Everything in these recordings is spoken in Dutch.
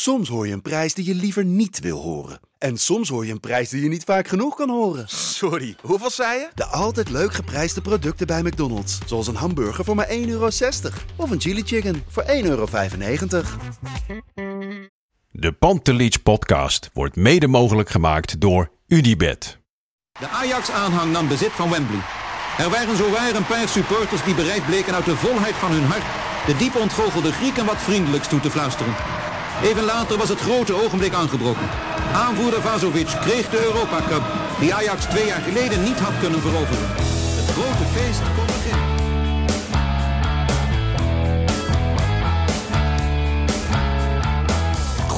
Soms hoor je een prijs die je liever niet wil horen. En soms hoor je een prijs die je niet vaak genoeg kan horen. Sorry, hoeveel zei je? De altijd leuk geprijsde producten bij McDonald's. Zoals een hamburger voor maar 1,60 euro. Of een chili chicken voor 1,95 euro. De Pantelich podcast wordt mede mogelijk gemaakt door Unibed. De Ajax-aanhang nam bezit van Wembley. Er waren zowaar een paar supporters die bereid bleken uit de volheid van hun hart de diep ontgoochelde Grieken wat vriendelijks toe te fluisteren. Even later was het grote ogenblik aangebroken. Aanvoerder Vazovic kreeg de Europa Cup, die Ajax twee jaar geleden niet had kunnen veroveren. Het grote feest kon beginnen.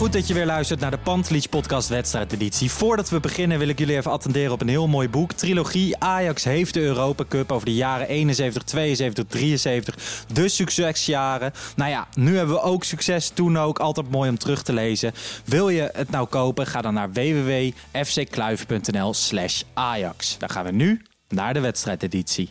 Goed dat je weer luistert naar de Pantelic podcast wedstrijdeditie. Voordat we beginnen wil ik jullie even attenderen op een heel mooi boek. Trilogie Ajax heeft de Europa Cup over de jaren 71, 72, 73. De succesjaren. Nou ja, nu hebben we ook succes, toen ook. Altijd mooi om terug te lezen. Wil je het nou kopen? Ga dan naar www.fckluif.nl slash Ajax. Dan gaan we nu naar de wedstrijdeditie.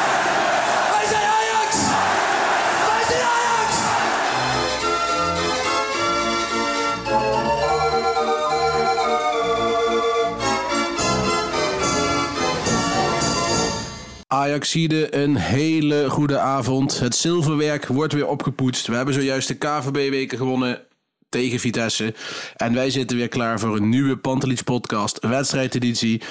Ajaxide, een hele goede avond. Het zilverwerk wordt weer opgepoetst. We hebben zojuist de KVB-weken gewonnen tegen Vitesse. En wij zitten weer klaar voor een nieuwe Pantelich podcast, wedstrijdeditie.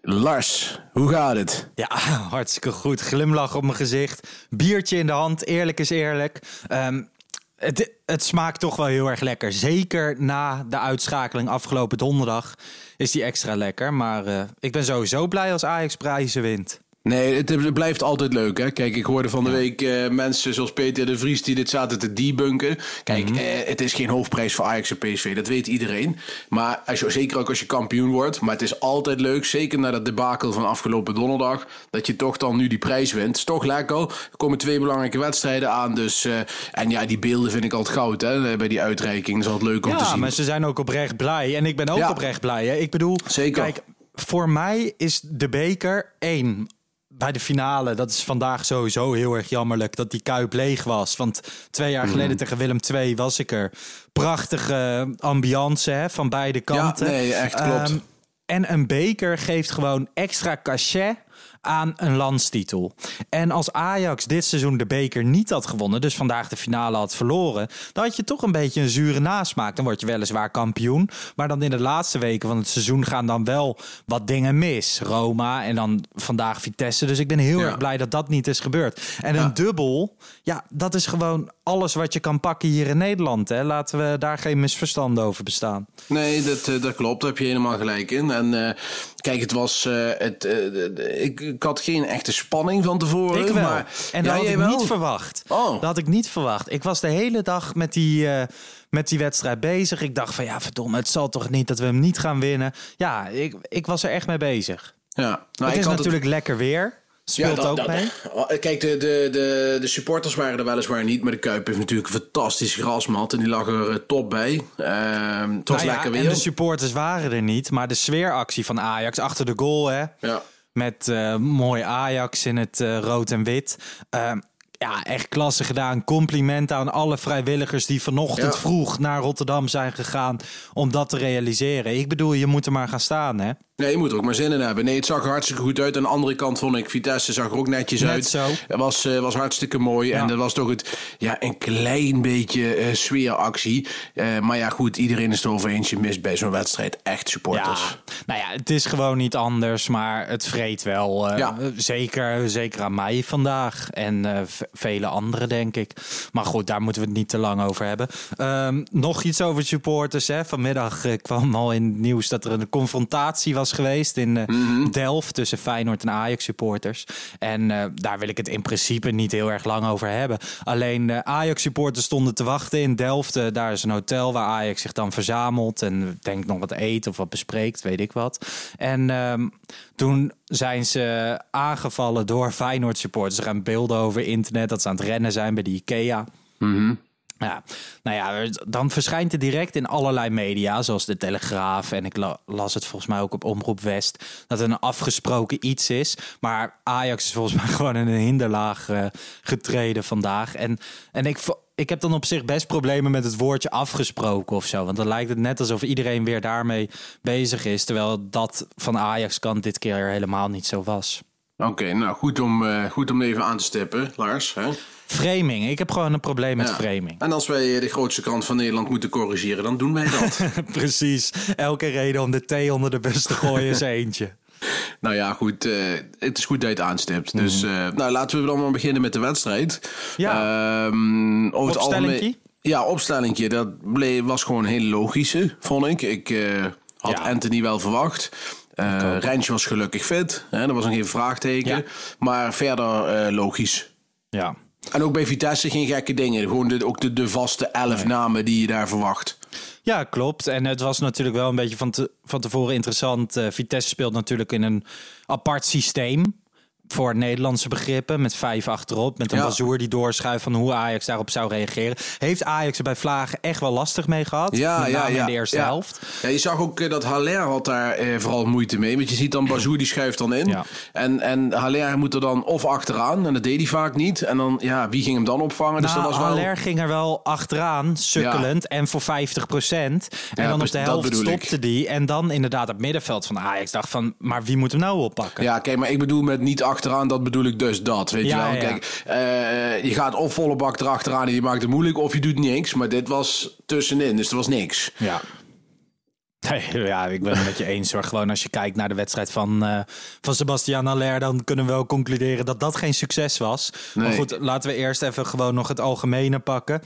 Lars, hoe gaat het? Ja, hartstikke goed. Glimlach op mijn gezicht. Biertje in de hand. Eerlijk is eerlijk. Ehm, het, het smaakt toch wel heel erg lekker. Zeker na de uitschakeling afgelopen donderdag is die extra lekker. Maar eh, ik ben sowieso blij als Ajax prijzen wint. Nee, het, blijft altijd leuk. Hè? Kijk, ik hoorde van de week eh, mensen zoals Peter de Vries die dit zaten te debunken. Kijk, eh, het is geen hoofdprijs voor Ajax en PSV, dat weet iedereen. Maar als je, zeker ook als je kampioen wordt. Maar het is altijd leuk, zeker na dat debakel van afgelopen donderdag, dat je toch dan nu die prijs wint. Het is toch lekker. Er komen twee belangrijke wedstrijden aan. Dus, eh, en ja, die beelden vind ik altijd goud hè, bij die uitreiking. Dat is altijd leuk om te Ja, zien. maar ze zijn ook oprecht blij. En ik ben ook Ja. oprecht blij. Hè? Ik bedoel, Zeker. kijk, voor mij is de beker één. Bij de finale, dat is vandaag sowieso heel erg jammerlijk dat die kuip leeg was. Want twee Mhm. jaar geleden tegen Willem II was ik er. Prachtige ambiance hè, van beide kanten. nee, echt klopt. Ehm, en een beker geeft gewoon extra cachet aan een landstitel. En als Ajax dit seizoen de beker niet had gewonnen, dus vandaag de finale had verloren, dan had je toch een beetje een zure nasmaak. Dan word je weliswaar kampioen, maar dan in de laatste weken van het seizoen gaan dan wel wat dingen mis. Roma en dan vandaag Vitesse. Dus ik ben heel Ja. erg blij dat dat niet is gebeurd. En een dubbel, ja, dat is gewoon alles wat je kan pakken hier in Nederland. Hè. Laten we daar geen misverstanden over bestaan. Nee, dat, eh, dat klopt. Daar heb je helemaal gelijk in. En eh, kijk, het was. eh, het, ik, ik had geen echte spanning van tevoren. Ik wel. Maar, en dat Ja, had ik wel? niet verwacht. Oh. Dat had ik niet verwacht. Ik was de hele dag met die, met die wedstrijd bezig. Ik dacht van ja, verdomme, het zal toch niet dat we hem niet gaan winnen. Ja, ik, ik was er echt mee bezig. Ja, nou, het is natuurlijk lekker weer. Speelt dat- ook dat- mee. Kijk, de, de, de, de supporters waren er weliswaar niet. Maar de Kuip heeft natuurlijk een fantastisch grasmat. En die lag er eh, top bij. Ehm, het was Nou ja, lekker en weer. de supporters waren er niet. Maar de sfeeractie van Ajax achter de goal, hè. Ja. Met eh, mooi Ajax in het eh, rood en wit. Ja, echt klasse gedaan. Compliment aan alle vrijwilligers die vanochtend Ja. vroeg naar Rotterdam zijn gegaan om dat te realiseren. Ik bedoel, je moet er maar gaan staan, hè? Nee, je moet er ook maar zin in hebben. Nee, het zag er hartstikke goed uit. Aan de andere kant vond ik Vitesse zag er ook netjes Net uit. zo. Het was, eh, was hartstikke mooi. Ja. En dat was toch het, ja, een klein beetje eh, sfeeractie. Eh, maar ja, goed, iedereen is het erover eens. Je mist bij zo'n wedstrijd echt supporters. Ja, nou ja, het is gewoon niet anders, maar het vreet wel. Ja. zeker, zeker aan mij vandaag. En vele anderen, denk ik. Maar goed, daar moeten we het niet te lang over hebben. Ehm, nog iets over supporters. Hè. Vanmiddag eh, kwam al in het nieuws dat er een confrontatie was geweest in eh, Delft tussen Feyenoord en Ajax supporters. En eh, daar wil ik het in principe niet heel erg lang over hebben. Alleen Ajax supporters stonden te wachten in Delft. Daar is een hotel waar Ajax zich dan verzamelt en denkt nog wat eet of wat bespreekt, weet ik wat. En ehm, toen zijn ze aangevallen door Feyenoord supporters. Er gaan beelden over internet dat ze aan het rennen zijn bij de IKEA. Ja, nou ja, dan verschijnt het direct in allerlei media, zoals de Telegraaf. En ik la- las het volgens mij ook op Omroep West. Dat het een afgesproken iets is. Maar Ajax is volgens mij gewoon in een hinderlaag eh, getreden vandaag. En, en ik, ik heb dan op zich best problemen met het woordje afgesproken of zo. Want dan lijkt het net alsof iedereen weer daarmee bezig is. Terwijl dat van Ajax kant dit keer helemaal niet zo was. Oké, nou goed om, eh, goed om even aan te stippen, Lars. Hè? Framing. Ik heb gewoon een probleem met Ja. framing. En als wij de grootste krant van Nederland moeten corrigeren, dan doen wij dat. Precies. Elke reden om de thee onder de bus te gooien is eentje. nou ja, goed. eh, het is goed dat je het aanstipt. Dus eh, nou, laten we dan maar beginnen met de wedstrijd. Mhm. Ja. Ehm, over het algemeen- Ja, opstellingje. Dat bleef, was gewoon hele logische, vond ik. Ik had Ja. Anthony wel verwacht. Eh Rensje was gelukkig fit. Hè, dat was nog geen vraagteken. Ja. Maar verder eh, logisch. Ja. En ook bij Vitesse geen gekke dingen. Gewoon de, ook de, de vaste elf namen die je daar verwacht. Ja, klopt. En het was natuurlijk wel een beetje van, te- van tevoren interessant. Eh, Vitesse speelt natuurlijk in een apart systeem. Voor Nederlandse begrippen, met vijf achterop. Met een Ja. Bazoer die doorschuift van hoe Ajax daarop zou reageren. Heeft Ajax er bij Vlagen echt wel lastig mee gehad? Ja, met ja, name ja. in de eerste ja. helft. Ja, je zag ook eh, dat Haller had daar eh, vooral moeite mee. Want je ziet dan Bazoer die schuift dan in. En, en Haller moet er dan of achteraan. En dat deed hij vaak niet. En dan, ja, wie ging hem dan opvangen? Dus nou, dat was wel... Haller ging er wel achteraan, sukkelend. En voor 50 procent. En dan op dus de helft ik. stopte die. En dan inderdaad het middenveld van Ajax dacht van... maar wie moet hem nou oppakken? Ja, kijk, maar ik bedoel met niet achteraan, dat bedoel ik dus dat. Weet Ja, je wel? Kijk, eh, je gaat of volle bak erachteraan en je maakt het moeilijk, of je doet niks. Maar dit was tussenin, dus er was niks. Ja. Nee, ja, ik ben het met je eens hoor. Gewoon als je kijkt naar de wedstrijd van, eh van Sebastian Haller... dan kunnen we wel concluderen dat dat geen succes was. Maar Nee. goed, laten we eerst even gewoon nog het algemene pakken.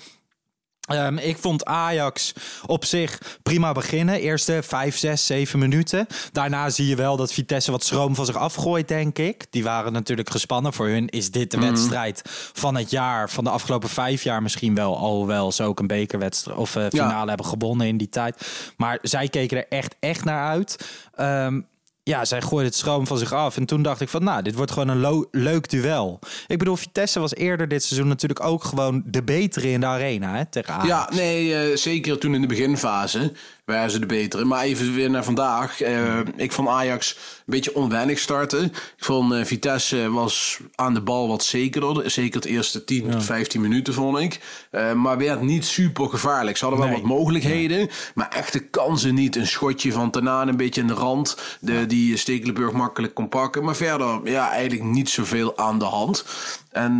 Ehm, ik vond Ajax op zich prima beginnen. Eerste 5, 6, 7 minuten. Daarna zie je wel dat Vitesse wat schroom van zich afgooit, denk ik. Die waren natuurlijk gespannen. Voor hun is dit de wedstrijd van het jaar. Van de afgelopen vijf jaar misschien wel. Alhoewel ze ook een bekerwedstrijd of eh, finale hebben gewonnen in die tijd. Maar zij keken er echt, echt naar uit. Ehm, ja, zij gooide het schroom van zich af. En toen dacht ik van, nou, dit wordt gewoon een leuk duel. Ik bedoel, Vitesse was eerder dit seizoen natuurlijk ook gewoon de betere in de arena hè, tegen Ajax. Ja, nee, eh, zeker toen in de beginfase waren ze de betere. Maar even weer naar vandaag. Eh, ik vond Ajax een beetje onwennig starten. Ik vond eh, Vitesse was aan de bal wat zekerder. Zeker het eerste 10 tot 15 minuten vond ik. Eh, maar werd niet super gevaarlijk. Ze hadden wel wat mogelijkheden. Maar echte kansen niet. Een schotje van Tanaan een beetje in de rand. De, Die Stekelenburg makkelijk kon pakken. Maar verder ja, eigenlijk niet zoveel aan de hand. En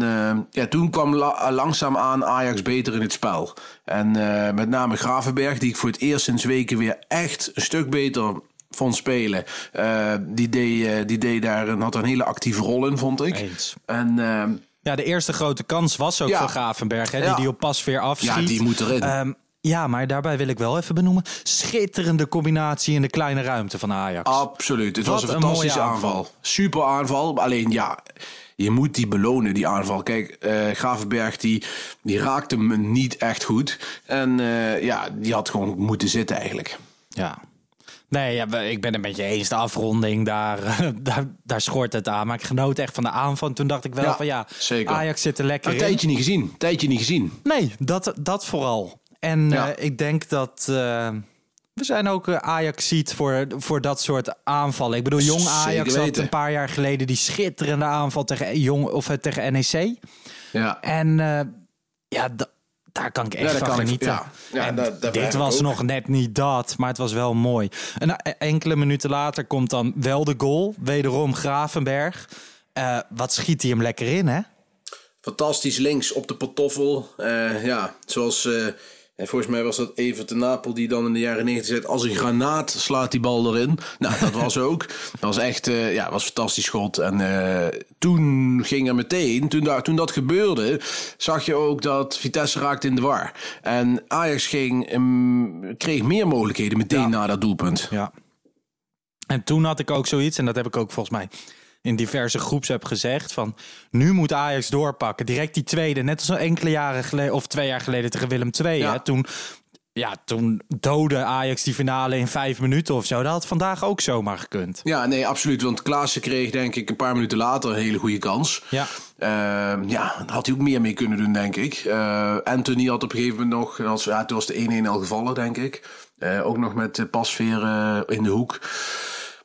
ja, toen kwam la- langzaam aan Ajax beter in het spel. En met name Gravenberg, die ik voor het eerst sinds weken weer echt een stuk beter vond spelen. Eh, die, deed, eh, die deed daar een, had een hele actieve rol in, vond ik. Eens. En eh, Ja, de eerste grote kans was ook Ja. voor Gravenberg, hè, die Ja. die op pas weer afschiet. Ja, die moet erin. Ehm, ja, maar daarbij wil ik wel even benoemen. Schitterende combinatie in de kleine ruimte van Ajax. absoluut, het Wat was een fantastische aanval. Super aanval, alleen ja... Je moet die belonen, die aanval. Kijk, eh Gravenberg die, die raakte me niet echt goed. En eh, ja, die had gewoon moeten zitten eigenlijk. Ja. Nee, ja, ik ben het met je eens. De afronding, daar, daar, daar schort het aan. Maar ik genoot echt van de aanval. En toen dacht ik wel Ja, van ja, zeker. Ajax zit er lekker Een tijdje niet gezien. Tijdje niet gezien. Nee, dat, dat vooral. En Ja. eh, ik denk dat... eh, we zijn ook Ajax ziet voor, voor dat soort aanvallen. Ik bedoel, jong Ajax had een paar jaar geleden die schitterende aanval tegen, jong, of, eh, tegen NEC. Ja. En eh, ja, da- daar kan ik echt Ja, van kan ik- genieten. ja. Dat- dat dit was ook. nog net niet dat, maar het was wel mooi. En eh, enkele minuten later komt dan wel de goal. Wederom Gravenberg. Eh, wat schiet hij hem lekker in, hè? Fantastisch links op de pantoffel. Eh, ja, zoals eh, En volgens mij was dat Everton Napel die dan in de jaren 90 zegt... als een granaat slaat die bal erin. Nou, dat was ook. Dat was echt eh, ja, was een fantastisch schot. En eh, toen ging er meteen, toen, daar, toen dat gebeurde... zag je ook dat Vitesse raakte in de war. En Ajax ging, um, kreeg meer mogelijkheden meteen na dat doelpunt. Ja. En toen had ik ook zoiets, en dat heb ik ook volgens mij in diverse groeps heb gezegd van nu moet Ajax doorpakken. Direct die tweede, net als enkele jaren geleden of twee jaar geleden tegen Willem II. Hè? Toen, ja, toen dode Ajax die finale in vijf minuten of zo. Dat had vandaag ook zomaar gekund. Ja, nee, absoluut. Want Klaassen kreeg denk ik een paar minuten later een hele goede kans. Ja. Uh, ja, daar had hij ook meer mee kunnen doen, denk ik. Uh, Anthony had op een gegeven moment nog, als, ja, toen was de 1-1 al gevallen, denk ik. Uh, ook nog met pasveer in de hoek.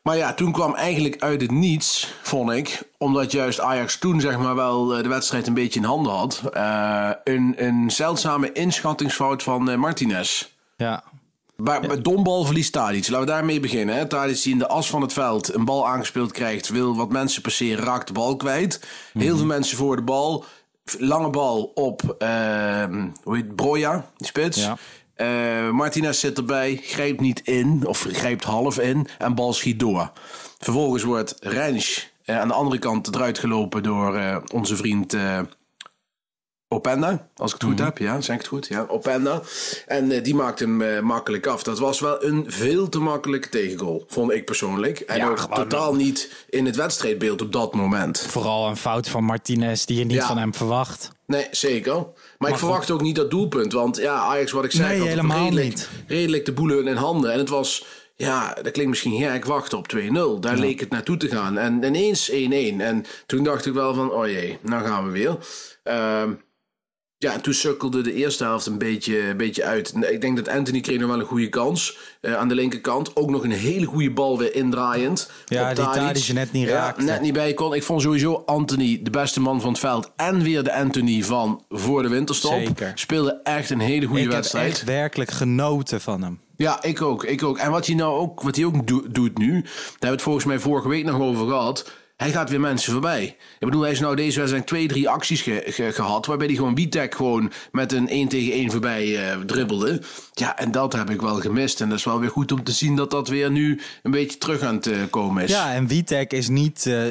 Maar ja, toen kwam eigenlijk uit het niets, vond ik. Omdat juist Ajax toen zeg maar wel eh, de wedstrijd een beetje in handen had. Uh, een, een zeldzame inschattingsfout van uh, Martinez. Ja. Bij, ja. bij Dombal verliest Tadic. Laten we daarmee beginnen. Hè. Tadic die in de as van het veld een bal aangespeeld krijgt. Wil wat mensen passeren, raakt de bal kwijt. Heel veel mensen voor de bal. Lange bal op uh, hoe heet Broja, die spits. Ja. Uh, Martinez zit erbij, grijpt niet in, of grijpt half in en bal schiet door. Vervolgens wordt Rens uh, aan de andere kant eruit gelopen door uh, onze vriend Openda. Als ik het goed Mhm. heb, ja, zeg ik het goed? Ja, Openda. En die maakt hem makkelijk af. Dat was wel een veel te makkelijke tegengoal, vond ik persoonlijk. En Ja, ook totaal niet in het wedstrijdbeeld op dat moment. Vooral een fout van Martinez die je niet Ja. van hem verwacht. Nee, zeker. Maar, ik verwacht ook niet dat doelpunt. Want ja, Ajax, wat ik zei, Nee, had helemaal redelijk, niet. redelijk de boelen in handen. En het was, ja, dat klinkt misschien gek, wachten op 2-0. Daar leek het naartoe te gaan. En ineens 1-1. En toen dacht ik wel van, oh jee, nou gaan we weer. Ehm, ja, en toen sukkelde de eerste helft een beetje, een beetje uit. Ik denk dat Anthony kreeg nog wel een goede kans eh, aan de linkerkant. Ook nog een hele goede bal weer indraaiend. Ja, die Tadic. Net niet Ja, raakte. net niet bij kon. Ik vond sowieso Anthony de beste man van het veld. En weer de Anthony van voor de winterstop. Zeker. Speelde echt een hele goede ik heb wedstrijd. echt werkelijk genoten van hem. Ja, ik ook, ik ook. En wat hij nou ook, wat hij ook do- doet nu, daar hebben we het volgens mij vorige week nog over gehad. Hij gaat weer mensen voorbij. Ik bedoel, hij is nou deze wedstrijd twee, drie acties ge- ge- gehad. Waarbij hij gewoon Witek gewoon met een 1 tegen 1 voorbij eh, dribbelde. Ja, en dat heb ik wel gemist. En dat is wel weer goed om te zien dat dat weer nu een beetje terug aan het eh, komen is. Ja, en Witek is niet eh,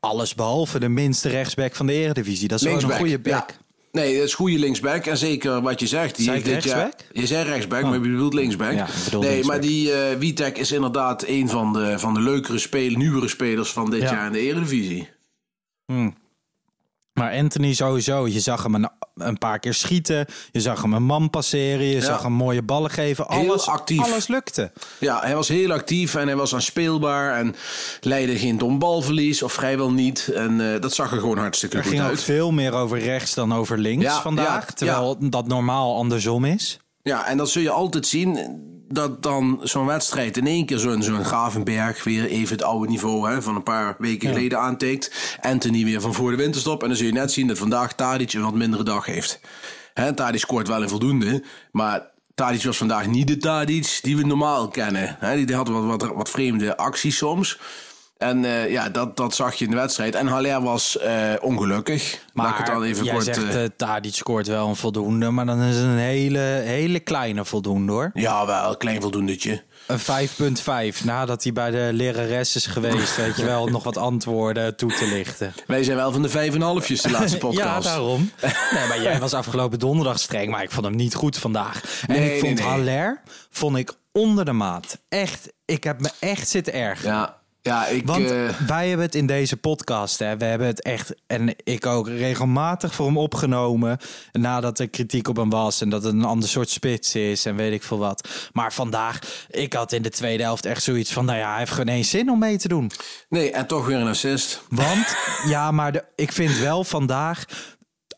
alles behalve de minste rechtsback van de eredivisie. Dat is gewoon een goede back. Nee, dat is goede linksback. En zeker wat je zegt. Die heeft dit jaar-? Je zei rechtsback, maar je bedoelt linksback. Ja, ik bedoel nee, linksback. maar die Witek is inderdaad een van de, van de leukere spelers, nieuwere spelers van dit Ja. jaar in de Eredivisie. Maar Anthony sowieso, je zag hem een, een paar keer schieten. Je zag hem een man passeren. Je zag hem mooie ballen geven. Alles, alles lukte. Ja, hij was heel actief en hij was aanspeelbaar en leidde geen dom balverlies of vrijwel niet. En eh, dat zag er gewoon hartstikke Er goed ging ook uit. veel meer over rechts dan over links Ja, vandaag. ja, terwijl dat normaal andersom is. Ja, en dat zul je altijd zien. Dat dan zo'n wedstrijd in één keer zo'n zo'n Gravenberg weer even het oude niveau hè, van een paar weken geleden aantikt. Anthony weer van voor de winterstop. En dan zul je net zien dat vandaag Tadic een wat mindere dag heeft. Hè, Tadic scoort wel een voldoende. Maar Tadic was vandaag niet de Tadic die we normaal kennen. Hè, die had wat, wat, wat vreemde acties soms. En eh, ja, dat, dat zag je in de wedstrijd. En Haller was eh, ongelukkig. Laat ik het dan even jij kort... zegt, eh Tadic scoort wel een voldoende. Maar dan is het een hele, hele kleine voldoende hoor. ja, wel een klein voldoendetje. Een 5.5. Nadat hij bij de lerares is geweest. weet je wel, nog wat antwoorden toe te lichten. Wij zijn wel van de vijf en een halfjes de laatste Ja, podcast. daarom. Nee, maar jij was afgelopen donderdag streng, maar ik vond hem niet goed vandaag. En Nee, ik vond nee, nee. Haller vond ik onder de maat. Echt, ik heb me echt zitten erg. Ja, ja ik... Want eh, wij hebben het in deze podcast, hè, we hebben het echt, en ik ook regelmatig voor hem opgenomen. Nadat er kritiek op hem was en dat het een ander soort spits is en weet ik veel wat. Maar vandaag, ik had in de tweede helft echt zoiets van, nou ja, hij heeft geen eens zin om mee te doen. nee, en toch weer een assist. Want, ja, maar de, ik vind wel vandaag.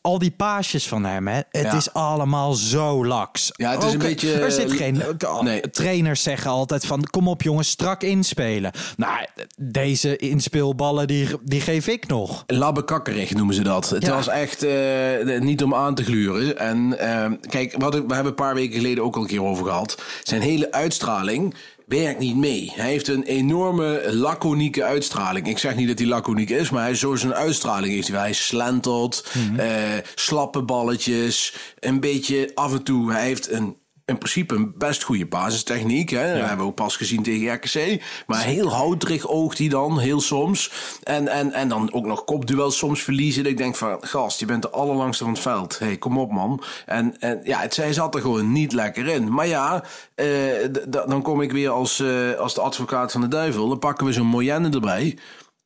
Al die paasjes van hem, hè, het Ja. is allemaal zo laks. Ja, het is een beetje, Er zit eh, geen. nee. Trainers zeggen altijd van: kom op, jongens, strak inspelen. Nou, deze inspeelballen die, die geef ik nog. Labbekakkerig noemen ze dat. Het Ja. was echt eh, niet om aan te gluren. En eh, kijk, wat we hebben een paar weken geleden ook al een keer over gehad. Zijn hele uitstraling werkt niet mee. Hij heeft een enorme laconieke uitstraling. Ik zeg niet dat hij laconiek is, maar hij is zo zijn uitstraling heeft. hij. Hij slentelt, Mhm. eh, slappe balletjes, een beetje af en toe. Hij heeft een in principe een best goede basistechniek. Hè? Dat hebben we ook pas gezien tegen RKC. Maar heel houterig oogt hij dan, heel soms. En, en, en dan ook nog kopduels soms verliezen. Dat ik denk van, gast, je bent de allerlangste van het veld. hey, kom op man. En, en ja, het, zij zat er gewoon niet lekker in. Maar ja, eh, dan kom ik weer als, eh, als de advocaat van de duivel. Dan pakken we zo'n Moyenne erbij.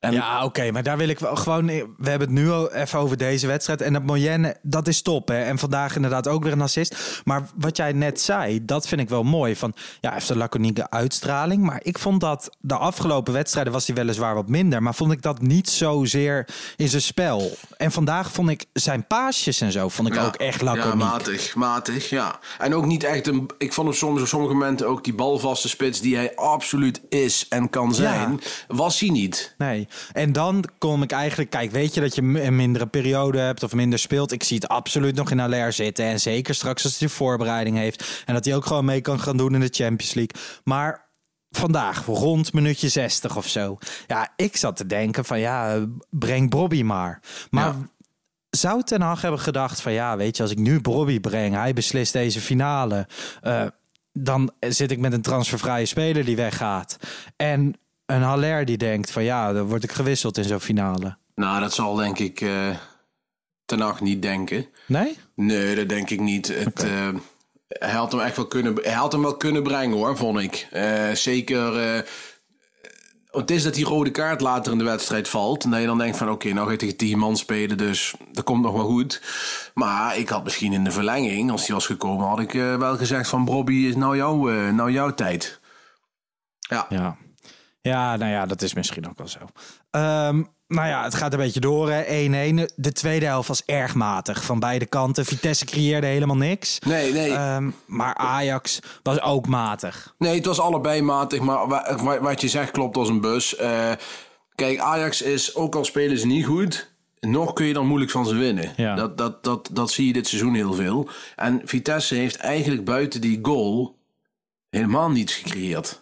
En... Ja, oké, maar daar wil ik wel gewoon. We hebben het nu al even over deze wedstrijd. En dat Moyenne, dat is top. Hè? En vandaag inderdaad ook weer een assist. Maar wat jij net zei, dat vind ik wel mooi. Van ja, heeft een laconieke uitstraling. Maar ik vond dat de afgelopen wedstrijden was hij weliswaar wat minder. Maar vond ik dat niet zozeer in zijn spel. En vandaag vond ik zijn paasjes en zo vond ik ook echt laconiek. Ja, matig, matig, ja. En ook niet echt een. Ik vond hem soms op sommige momenten ook die balvaste spits die hij absoluut is en kan zijn, was hij niet. Nee. En dan kom ik eigenlijk, kijk, weet je dat je een mindere periode hebt of minder speelt. Ik zie het absoluut nog in Aller zitten. En zeker straks als hij de voorbereiding heeft. En dat hij ook gewoon mee kan gaan doen in de Champions League. Maar vandaag, rond minuutje 60 of zo. Ja, ik zat te denken van ja, breng Bobby maar. Maar zou Ten Hag hebben gedacht van ja, weet je, als ik nu Bobby breng, hij beslist deze finale. Uh, dan zit ik met een transfervrije speler die weggaat. En een Haller die denkt van ja, dan word ik gewisseld in zo'n finale. Nou, dat zal denk ik uh, ten acht niet denken. Nee? Nee, dat denk ik niet. Het, uh, hij, had hem echt wel kunnen, hij had hem wel kunnen brengen hoor, vond ik. Uh, zeker... het is dat die rode kaart later in de wedstrijd valt. En dat je dan denkt van oké, okay, nou ga je tegen 10 man spelen, dus dat komt nog wel goed. Maar ik had misschien in de verlenging, als die was gekomen, had ik wel gezegd van Bobby is nou, jouw nou jouw tijd. Ja. ja. Ja, nou ja, dat is misschien ook wel zo. Um, nou ja, het gaat een beetje door. 1-1. De tweede helft was erg matig van beide kanten. Vitesse creëerde helemaal niks. Nee, nee. Um, maar Ajax was ook matig. Nee, het was allebei matig. Maar wat je zegt klopt als een bus. Uh, kijk, Ajax is, ook al spelen ze niet goed... Nog kun je dan moeilijk van ze winnen. Ja. Dat, dat, dat, dat zie je dit seizoen heel veel. En Vitesse heeft eigenlijk buiten die goal helemaal niets gecreëerd.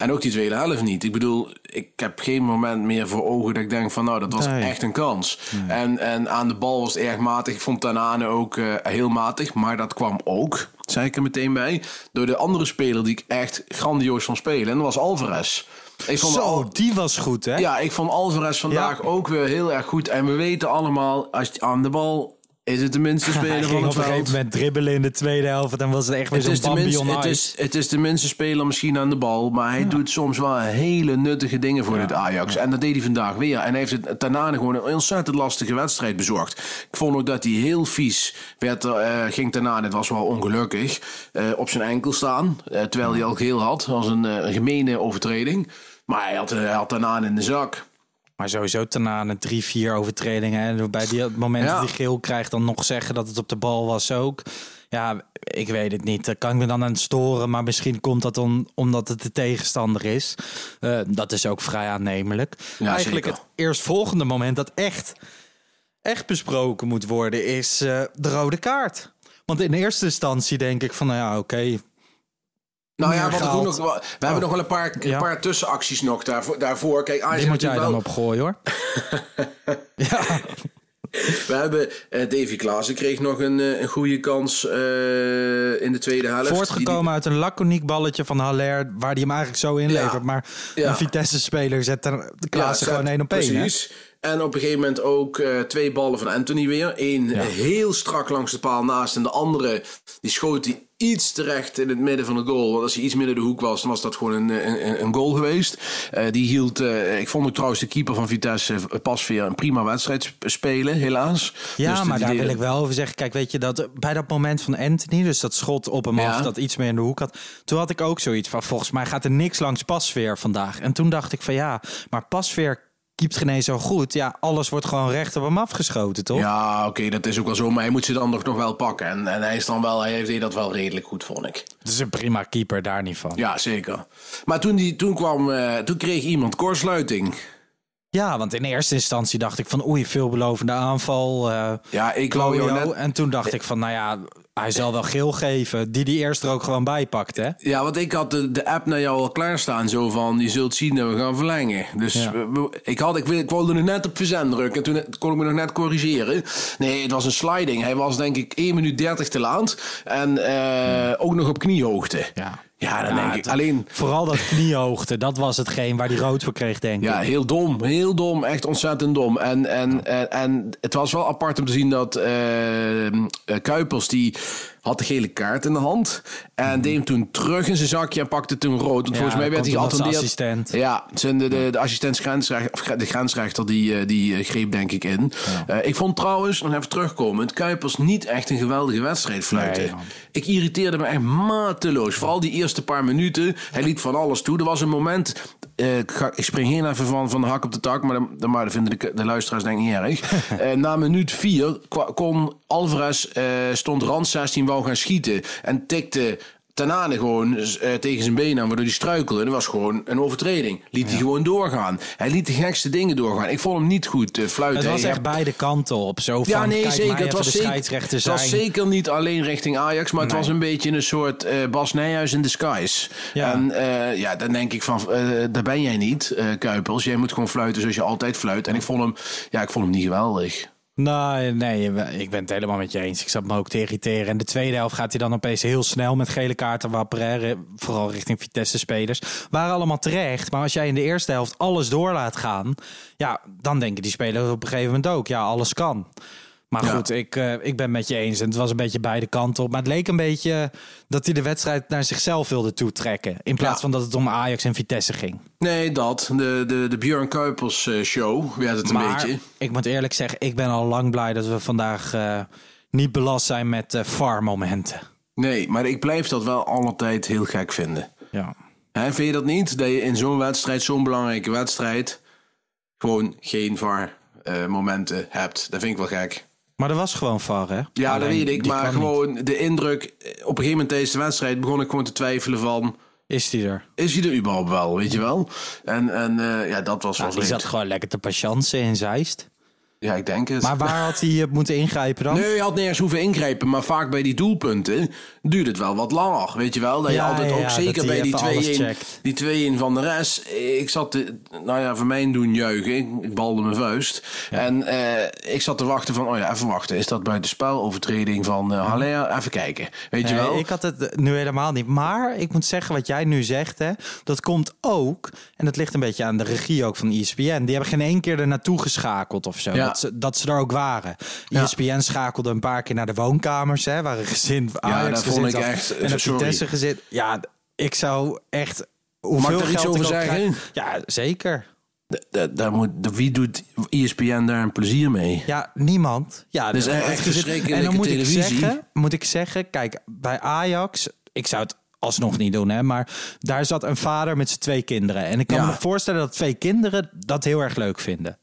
En ook die tweede helft niet. Ik bedoel, ik heb geen moment meer voor ogen dat ik denk van nou, dat was echt een kans. En, en aan de bal was het erg matig. Ik vond Tanane ook uh, heel matig. Maar dat kwam ook, zei ik er meteen bij, door de andere speler die ik echt grandioos vond spelen. En dat was Alvarez. Ik vond Zo, al... die was goed hè? Ja, ik vond Alvarez vandaag ook weer heel erg goed. En we weten allemaal, als je aan de bal is het de minste speler van het op een gegeven moment dribbelen in de tweede helft. Dan was het echt weer zo'n Bambi minste, het is, het is de minste speler misschien aan de bal. Maar hij doet soms wel hele nuttige dingen voor ja. dit Ajax. En dat deed hij vandaag weer. En hij heeft het daarna gewoon een ontzettend lastige wedstrijd bezorgd. Ik vond ook dat hij heel vies werd. Uh, ging daarna, het was wel ongelukkig, uh, op zijn enkel staan. Uh, terwijl hij al geel had. Dat was een gemene overtreding. Maar hij had, hij had daarna in de zak. Maar sowieso een drie, vier overtredingen. En bij die, moment dat hij geel krijgt, dan nog zeggen dat het op de bal was ook. Ja, ik weet het niet. Daar kan ik me dan aan storen. Maar misschien komt dat dan omdat het de tegenstander is. Uh, dat is ook vrij aannemelijk. Ja, Eigenlijk zeker. het eerstvolgende moment dat echt, echt besproken moet worden... is uh, de rode kaart. Want in eerste instantie denk ik van, nou ja, oké... Okay, nou ja, wat nog, we oh. hebben nog wel een paar, een paar tussenacties nog daarvoor. daarvoor. Kijk, Ajax Die moet jij wel... dan opgooien hoor. ja. We hebben uh, Davy Klaassen kreeg nog een, uh, een goede kans uh, in de tweede helft. Voortgekomen die... uit een laconiek balletje van Haller, waar die hem eigenlijk zo inlevert. Ja. Maar ja. een Vitesse-speler zet de Klaassen ja, gewoon één op één. Precies. En op een gegeven moment ook uh, twee ballen van Anthony weer. Eén ja. heel strak langs de paal naast. En de andere, die schoot hij iets terecht in het midden van de goal. Want als hij iets midden de hoek was, dan was dat gewoon een, een, een goal geweest. Uh, die hield, uh, ik vond ook trouwens de keeper van Vitesse pas weer een prima wedstrijd spelen, helaas. Ja, dus maar daar wil ik wel over zeggen. Kijk, weet je, dat bij dat moment van Anthony, dus dat schot op hem ja. af, dat iets meer in de hoek had. Toen had ik ook zoiets van, volgens mij gaat er niks langs Pasveer vandaag. En toen dacht ik van ja, maar Pasveer keept geen zo goed. Ja, alles wordt gewoon recht op hem afgeschoten, toch? Ja, oké, okay, dat is ook wel zo. Maar hij moet ze dan nog, nog wel pakken. En, en hij is dan wel, hij deed dat wel redelijk goed, vond ik. Het is een prima keeper, daar niet van. Ja, zeker. Maar toen, die, toen kwam, uh, toen kreeg iemand kortsluiting. Ja, want in eerste instantie dacht ik van oei, veelbelovende aanval. Uh, ja, ik wou jou net... En toen dacht ik van, nou ja, Hij zal wel geel geven, die die eerst er ook gewoon bij pakt, hè? Ja, want ik had de, de app naar jou al klaarstaan. Zo van, je zult zien dat we gaan verlengen. Dus Ja. ik, had, ik, ik wilde nog net op verzend drukken. En toen kon ik me nog net corrigeren. Nee, het was een sliding. Hij was denk ik 1 minuut 30 te laat. En eh, ook nog op kniehoogte. Ja. Ja, dan Ja, denk ik. Alleen, Vooral dat kniehoogte, dat was hetgeen waar hij rood voor kreeg, denk ik. Ja, heel dom. Heel dom. Echt ontzettend dom. En, en, en, en het was wel apart om te zien dat eh, Kuipers, die had de gele kaart in de hand. En deed hem toen terug in zijn zakje en pakte toen rood. Want Mhm. Ja, volgens mij werd hij geattendeerd. assistent. Ja, zijn de, de, de assistent grensrechter, of de grensrechter die, eh, die eh, greep denk ik in. Eh, ik vond trouwens, nog even terugkomend, Kuipers niet echt een geweldige wedstrijd fluiten. Nee, ik irriteerde me echt mateloos. Vooral die eerste paar minuten. Hij liet van alles toe. Er was een moment, eh, ik, ga- ik spring hier even van, van de hak op de tak, maar, dan- maar dat vinden de, de luisteraars denk ik niet erg. Eh, na minuut vier kon Alvarez, eh, stond rand 16, wou gaan schieten en tikte Tanane gewoon eh, tegen zijn been aan, waardoor hij struikelde. Dat was gewoon een overtreding. Liet hij gewoon doorgaan. Hij liet de gekste dingen doorgaan. Ik vond hem niet goed eh, fluiten. Het was echt beide kanten op. Zo van, ja, nee, kijk zeker. Het was, zeker, het was zeker niet alleen richting Ajax, maar het was een beetje een soort eh, Bas Nijhuis in disguise. Ja. En ja, dan denk ik van, daar ben jij niet, Kuipers. Jij moet gewoon fluiten zoals je altijd fluit. En ik vond hem, ja, ik vond hem niet geweldig. Nee, nee, ik ben het helemaal met je eens. Ik zat me ook te irriteren. En de tweede helft gaat hij dan opeens heel snel met gele kaarten. Waar Pereira, vooral richting Vitesse-spelers, waren allemaal terecht. Maar als jij in de eerste helft alles door laat gaan, ja, dan denken die spelers op een gegeven moment ook, ja, alles kan. Maar Ja. goed, ik, eh, ik ben het met je eens. En het was een beetje beide kanten op. Maar het leek een beetje dat hij de wedstrijd naar zichzelf wilde toetrekken. In plaats Ja. van dat het om Ajax en Vitesse ging. Nee, dat. De, de, de Björn Kuipers eh, show werd het een maar beetje. ik moet eerlijk zeggen, ik ben al lang blij dat we vandaag eh, niet belast zijn met VAR-momenten. Nee, maar ik blijf dat wel altijd heel gek vinden. Ja. Hè, vind je dat niet? Dat je in zo'n wedstrijd, zo'n belangrijke wedstrijd, gewoon geen VAR-momenten hebt. Dat vind ik wel gek. Maar er was gewoon VAR, hè? Ja, dat weet ik. Maar niet. gewoon de indruk. eh, Op een gegeven moment tijdens de wedstrijd begon ik gewoon te twijfelen van... Is die er? Is hij er überhaupt wel, weet je wel? En, en eh, ja, dat was Ja, wel die vreemd. zat gewoon lekker te patiënten in Zeist. Ja, ik denk het. Maar waar had hij moeten ingrijpen dan? Nee, je had nergens hoeven ingrijpen. Maar vaak bij die doelpunten duurt het wel wat langer. Weet je wel? Dat je Ja, altijd ja, ook ja, zeker bij hij die even alles 2-1 checkt. die 2-1 van de rest. Ik zat, te, nou ja, voor mij doen juichen. Ik, balde mijn vuist. En eh, ik zat te wachten van, oh ja, even wachten. Is dat buitenspel? Overtreding van Haller? Even kijken. Weet je wel? ik had het eh, nu helemaal niet. Maar ik moet zeggen, wat jij nu zegt, hè, dat komt ook. En dat ligt een beetje aan de regie ook van ESPN. Die hebben geen één keer er naartoe geschakeld of zo. Ja. Dat, ze, dat ze er ook waren. Ja. ESPN schakelde een paar keer naar de woonkamers, hè, waar een gezin Ajax dat vond ik echt- En een. Vitesse gezin. Ja, ik zou echt. Mag Hoeveel ik daar iets over zeggen? krijg- Ja, zeker. Da- da- daar moet, wie doet ESPN daar een plezier mee? Ja, niemand. Ja, Dus er- echt verschrikkelijke En dan moet televisie. ik, zeggen, moet ik zeggen, kijk, bij Ajax, ik zou het alsnog niet doen, hè, maar daar zat een vader met zijn twee kinderen. En ik kan Ja. me voorstellen dat twee kinderen dat heel erg leuk vinden.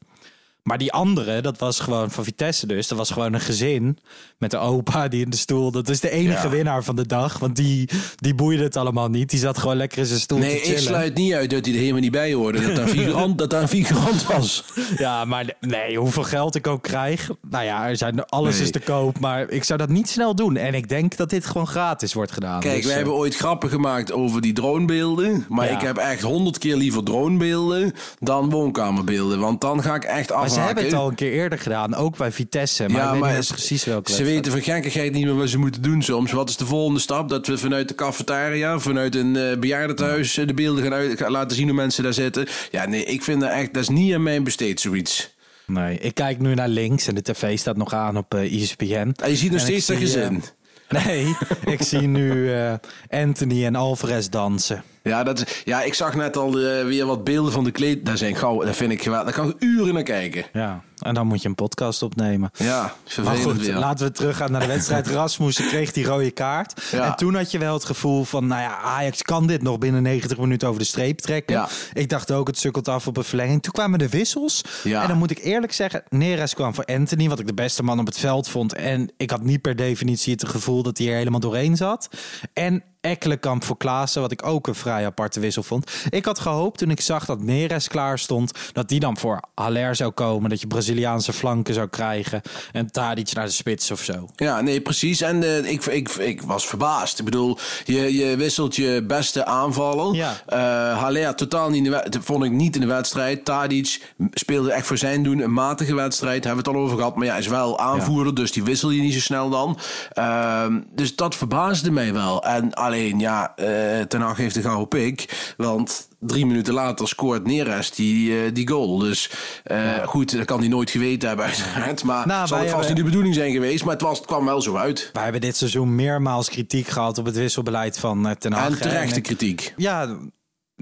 Maar die andere, dat was gewoon van Vitesse dus. Dat was gewoon een gezin met een opa die in de stoel. Dat is de enige Ja. winnaar van de dag. Want die, die boeide het allemaal niet. Die zat gewoon lekker in zijn stoel Nee, te ik sluit niet uit dat hij er helemaal niet bij hoorde. Dat daar figurant, dat daar een figurant was. Ja, maar nee, hoeveel geld ik ook krijg. Nou ja, er zijn, alles Nee. is te koop. Maar ik zou dat niet snel doen. En ik denk dat dit gewoon gratis wordt gedaan. Kijk, Dus, wij eh, hebben ooit grappen gemaakt over die dronebeelden. Maar Ja. ik heb echt honderd keer liever dronebeelden dan woonkamerbeelden. Want dan ga ik echt afhaken. Ze hebben het al een keer eerder gedaan, ook bij Vitesse. Maar Ja, ik weet maar niet meer ze- precies welke Ze weten van gekkigheid niet meer wat ze moeten doen soms. Wat is de volgende stap? Dat we vanuit de cafetaria, vanuit een eh bejaardentehuis... eh, de beelden gaan, uit, gaan laten zien hoe mensen daar zitten. Ja, nee, ik vind dat echt... Dat is niet aan mijn besteed, zoiets. Nee, ik kijk nu naar links en de tv staat nog aan op eh ESPN. En je ziet nog En steeds dat gezin. Nee, ik zie nu eh, Anthony en Alvarez dansen. Ja, dat, is- ja, ik zag net al eh, weer wat beelden van de kleed. Dat zijn gauw, dat vind ik geweldig. Daar kan ik uren naar kijken. Ja, en dan moet je een podcast opnemen. Ja, Maar goed, weer. laten we teruggaan naar de wedstrijd. Rasmussen kreeg die rode kaart. Ja. En toen had je wel het gevoel van... nou ja, Ajax kan dit nog binnen 90 minuten over de streep trekken. Ja. Ik dacht ook, het sukkelt af op een verlenging. Toen kwamen de wissels. Ja. En dan moet ik eerlijk zeggen... Neres kwam voor Anthony, wat ik de beste man op het veld vond. En ik had niet per definitie het gevoel dat hij er helemaal doorheen zat. En Ekkelenkamp voor Klaassen, wat ik ook een vrij aparte wissel vond. Ik had gehoopt toen ik zag dat Neres klaar stond, dat die dan voor Haller zou komen. Dat je Braziliaanse flanken zou krijgen en Tadic naar de spits of zo. Ja, nee, precies. En eh, ik, ik, ik was verbaasd. Ik bedoel, je, je wisselt je beste aanvaller. Ja. Eh, Haller totaal niet in de vond ik niet in de wedstrijd. Tadic speelde echt voor zijn doen een matige wedstrijd. Hebben we het al over gehad. Maar ja, is wel aanvoerder, dus die wissel je niet zo snel dan. Ehm, dus dat verbaasde mij wel. En alleen, ja, eh Ten Hag heeft de gouden pik. Want drie minuten later scoort Neres die, eh, die goal. Dus eh, goed, dat kan hij nooit geweten hebben uiteraard. Maar Nou, zal het vast hebben- niet de bedoeling zijn geweest. Maar het, was, het kwam wel zo uit. Wij hebben dit seizoen meermaals kritiek gehad op het wisselbeleid van Ten Hag. En terechte En- kritiek. Ja,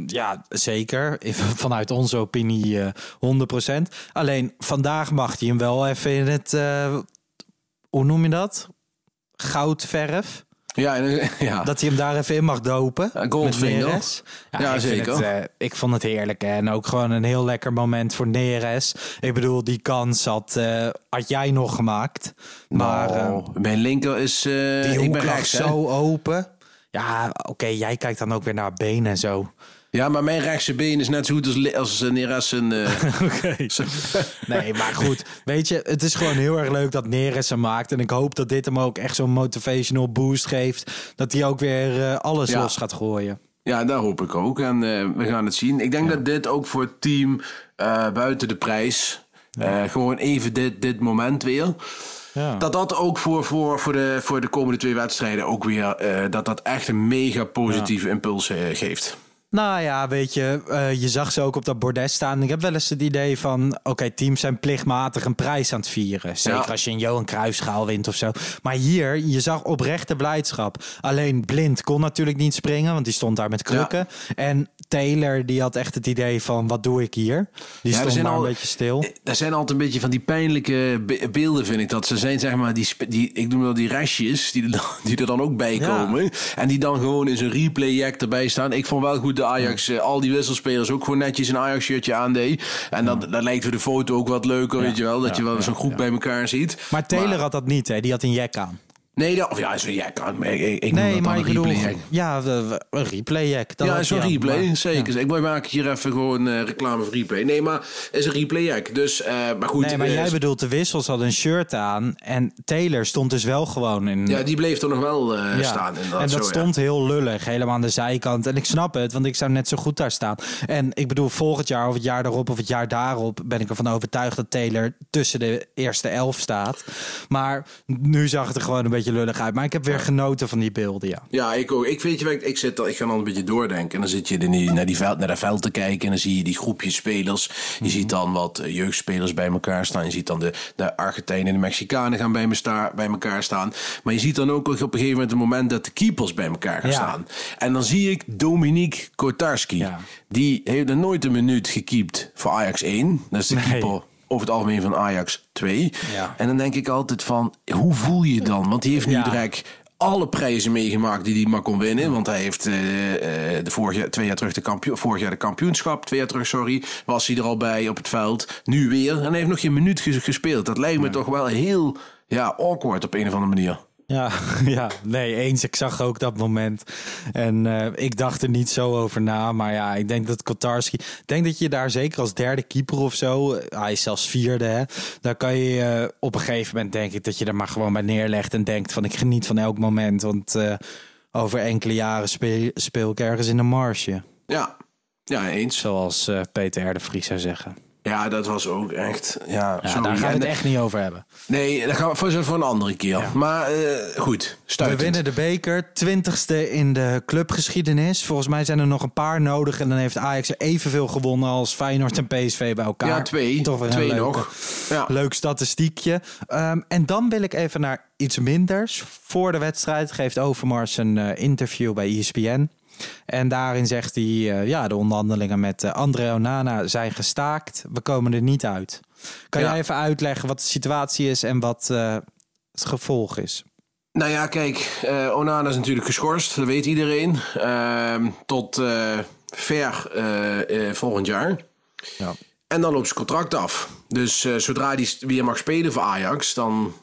ja, zeker. Vanuit onze opinie eh 100%. Alleen vandaag mag hij hem wel even in het, hoe noem je dat? Goudverf. Ja, en, ja. Dat hij hem daar even in mag dopen. Goldfinger. Ja, Ja, ik zeker. Het, eh, ik vond het heerlijk. hè. En ook gewoon een heel lekker moment voor Neres. Ik bedoel, die kans had, eh, had jij nog gemaakt. Maar eh, Nou, mijn linker is... eh, die ik ben rechts, zo open. Ja, oké, jij kijkt dan ook weer naar benen en zo. Ja, maar mijn rechtse been is net zo goed als, als eh, Neres een... eh, Oké. Nee, maar goed. Weet je, het is gewoon heel erg leuk dat Neres hem maakt. En ik hoop dat dit hem ook echt zo'n motivational boost geeft. Dat hij ook weer eh, alles Ja. los gaat gooien. Ja, daar hoop ik ook. En eh, we gaan het zien. Ik denk dat dit ook voor het team eh, buiten de prijs... eh, gewoon even dit, dit moment weer... Ja. Dat dat ook voor, voor, voor, de, voor de komende twee wedstrijden ook weer... eh, dat dat echt een mega positieve impuls eh, geeft. Nou ja, weet je, eh, je zag ze ook op dat bordes staan. Ik heb wel eens het idee van, oké, teams zijn plichtmatig een prijs aan het vieren. Zeker Ja. als je een Johan Cruijffschaal wint of zo. Maar hier, je zag oprechte blijdschap. Alleen Blind kon natuurlijk niet springen, want die stond daar met krukken. En Taylor, die had echt het idee van, wat doe ik hier? Die Ja, stond maar al- een beetje stil. Er zijn altijd een beetje van die pijnlijke be- beelden, vind ik. Dat ze zijn, zeg maar, die, die ik noem dat die restjes, die er dan, die er dan ook bij komen. En die dan gewoon in zo'n replay-jack erbij staan. Ik vond wel goed de Ajax, eh, al die wisselspelers ook gewoon netjes een Ajax-shirtje aandeed. En dan, dan lijkt voor de foto ook wat leuker, weet je wel. Dat je wel zo'n groep bij elkaar ziet. Maar Taylor had dat niet, hè? Die had een jack aan. Nee, dat, of ja, zo'n jack. Ik, ik, nee, dat maar ik een bedoel, ja, een replay jack. dat ja, had zo'n aan, replay, maar- zeker. Ik maak hier even gewoon eh, reclame voor replay. Nee, maar het is een replay jack. Dus, eh, maar goed. Nee, maar eh, jij bedoelt de wissels hadden een shirt aan en Taylor stond dus wel gewoon in. Ja, die bleef er nog wel Ja. staan. En dat zo, ja. stond heel lullig, helemaal aan de zijkant. En ik snap het, want ik zou net zo goed daar staan. En ik bedoel, volgend jaar of het jaar daarop of het jaar daarop ben ik ervan overtuigd dat Taylor tussen de eerste elf staat. Maar nu zag het er gewoon een beetje lullig uit. Maar ik heb weer genoten van die beelden, ja. Ja, ik ook. Ik weet je, ik, ik, zit, al- ik ga dan een beetje doordenken. En dan zit je in die, naar, die veld, naar dat veld te kijken. En dan zie je die groepjes spelers. Je ziet dan wat eh, jeugdspelers bij elkaar staan. Je ziet dan de, de Argentijnen en de Mexicanen gaan bij, me sta- bij elkaar staan. Maar je ziet dan ook op een gegeven moment het moment dat de keepers bij elkaar gaan Ja. staan. En dan zie ik Dominique Kotarski. Ja. Die heeft er nooit een minuut gekiept voor Ajax 1. Dat is de Nee. keeper over het algemeen van Ajax 2. Ja. En dan denk ik altijd van, hoe voel je je dan? Want die heeft nu Ja. direct alle prijzen meegemaakt die hij maar kon winnen. Want hij heeft eh, eh, de vorige, twee jaar terug de kampioen, vorig jaar de kampioenschap, twee jaar terug, sorry, was hij er al bij op het veld. Nu weer. En hij heeft nog geen minuut ges- gespeeld. Dat lijkt me toch wel heel ja, awkward op een of andere manier. Ja, ja, nee, eens. Ik zag ook dat moment. En eh, ik dacht er niet zo over na. Maar ja, ik denk dat Kotarski... Ik denk dat je daar zeker als derde keeper of zo... eh, Hij is zelfs vierde, hè. Daar kan je eh, op een gegeven moment, denk ik... dat je er maar gewoon bij neerlegt en denkt van... ik geniet van elk moment. Want over enkele jaren speel, speel ik ergens in de marge. Ja, ja eens. Zoals Peter R. de Vries zou zeggen. Ja, dat was ook echt. Ja, daar gaan we het echt niet over hebben. Nee, dat gaan we voor, voor een andere keer. Maar eh, goed, We winnen de beker, twintigste in de clubgeschiedenis. Volgens mij zijn er nog een paar nodig. En dan heeft Ajax evenveel gewonnen als Feyenoord en PSV bij elkaar. Ja, twee. Toch weer Twee leuke- nog. Ja. Leuk statistiekje. Ehm, en dan wil ik even naar iets minders. Voor de wedstrijd geeft Overmars een eh, interview bij ESPN. En daarin zegt hij, eh, ja, de onderhandelingen met eh, André Onana zijn gestaakt. We komen er niet uit. Kan Ja. jij even uitleggen wat de situatie is en wat eh, het gevolg is? Nou ja, kijk, Onana is natuurlijk geschorst, dat weet iedereen. Ehm, tot ver volgend jaar. Ja. En dan loopt zijn contract af. Dus zodra hij weer mag spelen voor Ajax, dan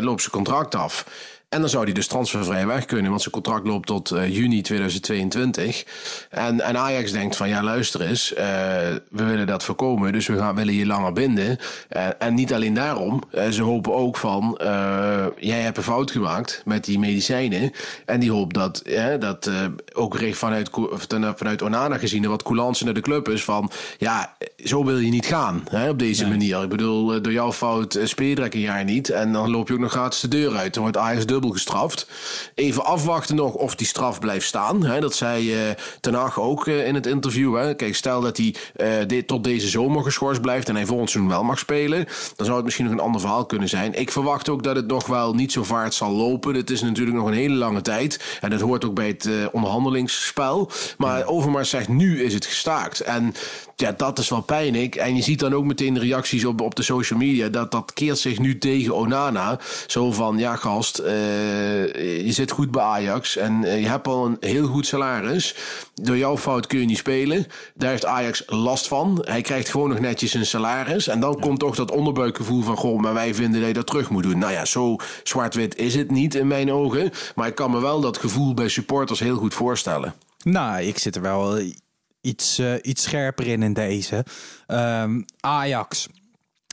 loopt zijn contract af. En dan zou hij dus transfervrij weg kunnen, want zijn contract loopt tot eh, juni 2022. En, en Ajax denkt van ja, luister eens, eh, we willen dat voorkomen, dus we gaan, willen je langer binden. Eh, en niet alleen daarom, ze hopen ook van jij hebt een fout gemaakt met die medicijnen. En die hoop dat, dat ook recht vanuit, vanuit Onana gezien, wat coulance naar de club is van ja, zo wil je niet gaan hè, op deze manier. Ik bedoel, door jouw fout speel je een jaar niet. En dan loop je ook nog gratis de deur uit. Dan wordt Ajax dubbel gestraft. Even afwachten nog of die straf blijft staan. Hè. Dat zei uh, Ten Hag ook uh, in het interview. Hè. Kijk, stel dat hij uh, dit, tot deze zomer geschorst blijft en hij volgend seizoen wel mag spelen. Dan zou het misschien nog een ander verhaal kunnen zijn. Ik verwacht ook dat het nog wel niet zo vaart zal lopen. Het is natuurlijk nog een hele lange tijd. En dat hoort ook bij het onderhandelingsspel. Maar Overmars zegt nu is het gestaakt. En ja, dat is wel pijnlijk. En je ziet dan ook meteen de reacties op, op de social media. Dat dat keert zich nu tegen Onana. Zo van, ja gast, uh, je zit goed bij Ajax. En uh, je hebt al een heel goed salaris. Door jouw fout kun je niet spelen. Daar heeft Ajax last van. Hij krijgt gewoon nog netjes een salaris. En dan ja. komt toch dat onderbuikgevoel van... Goh, maar wij vinden dat je dat terug moet doen. Nou ja, zo zwart-wit is het niet in mijn ogen. Maar ik kan me wel dat gevoel bij supporters heel goed voorstellen. Nou, ik zit er wel iets, uh, iets scherper in in deze. Um, Ajax.